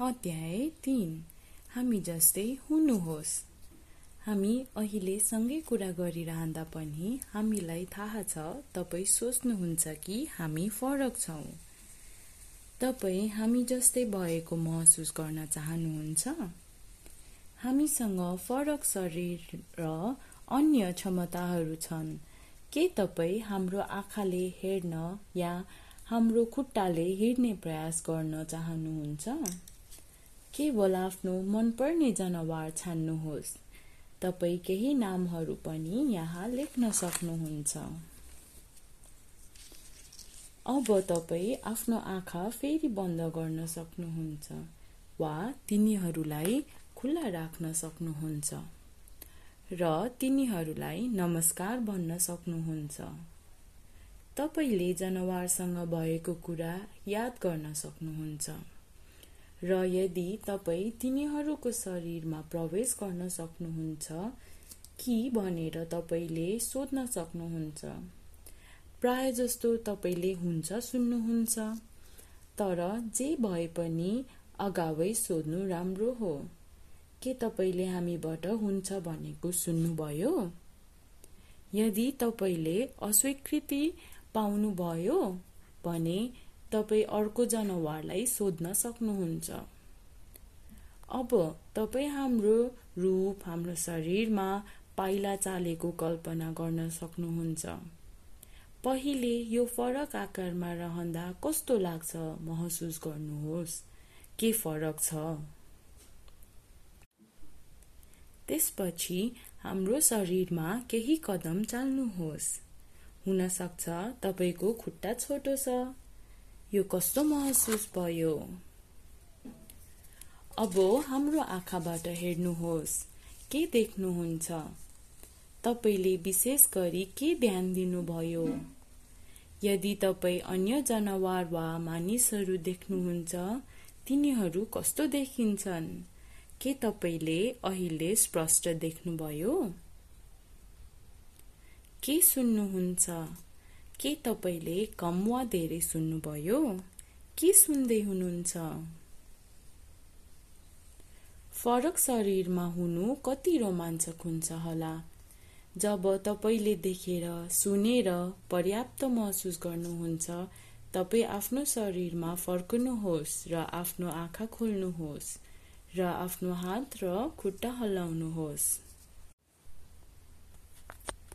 अध्याय तिन। हामी जस्तै हुनुहोस्। हामी अहिले सँगै कुरा गरिरहँदा पनि हामीलाई थाहा छ तपाईँ सोच्नुहुन्छ कि हामी फरक छौँ। तपाईँ हामी जस्तै भएको महसुस गर्न चाहनुहुन्छ? हामीसँग फरक शरीर र अन्य क्षमताहरू छन्। के तपाईँ हाम्रो आँखाले हेर्न या हाम्रो खुट्टाले हिँड्ने प्रयास गर्न चाहनुहुन्छ? केवल आफ्नो मनपर्ने जनावर छान्नुहोस्। तपाईँ केही नामहरू पनि यहाँ लेख्न सक्नुहुन्छ। अब तपाईँ आफ्नो आँखा फेरि बन्द गर्न सक्नुहुन्छ वा तिनीहरूलाई खुल्ला राख्न सक्नुहुन्छ र तिनीहरूलाई नमस्कार भन्न सक्नुहुन्छ। तपाईँले जनावरसँग भएको कुरा याद गर्न सक्नुहुन्छ। र यदि तपाईँ तिनीहरूको शरीरमा प्रवेश गर्न सक्नुहुन्छ कि भनेर तपाईँले सोध्न सक्नुहुन्छ? प्राय जस्तो तपाईँले हुन्छ सुन्नुहुन्छ। तर जे भए पनि अगावै सोध्नु राम्रो हो। के तपाईँले हामीबाट हुन्छ भनेको सुन्नुभयो? यदि तपाईँले अस्वीकृति पाउनुभयो भने तपाईँ अर्को जनावरलाई सोध्न सक्नुहुन्छ। अब तपाईँ हाम्रो रूप हाम्रो शरीरमा पाइला चालेको कल्पना गर्न सक्नुहुन्छ। पहिले यो फरक आकारमा रहँदा कस्तो लाग्छ महसुस गर्नुहोस्। के फरक छ? त्यसपछि हाम्रो शरीरमा केही कदम चाल्नुहोस्। हुन सक्छ तपाईँको खुट्टा छोटो छ। यो कस्तो महसुस भयो? अब हाम्रो आँखाबाट हेर्नुहोस् के देख्नुहुन्छ? तपाईँले विशेष गरी के ध्यान दिनुभयो? यदि तपाईँ अन्य जनावर वा मानिसहरू देख्नुहुन्छ तिनीहरू कस्तो देखिन्छन्? के तपाईँले अहिले स्पष्ट देख्नुभयो? के सुन्नुहुन्छ? के तपाईँले कम वा धेरै सुन्नुभयो? के सुन्दै हुनुहुन्छ? फरक शरीरमा हुनु कति रोमाञ्चक हुन्छ होला। जब तपाईँले देखेर सुनेर पर्याप्त महसुस गर्नुहुन्छ तपाईँ आफ्नो शरीरमा फर्कनुहोस् र आफ्नो आँखा खोल्नुहोस् र आफ्नो हात र खुट्टा हल्लाउनुहोस्।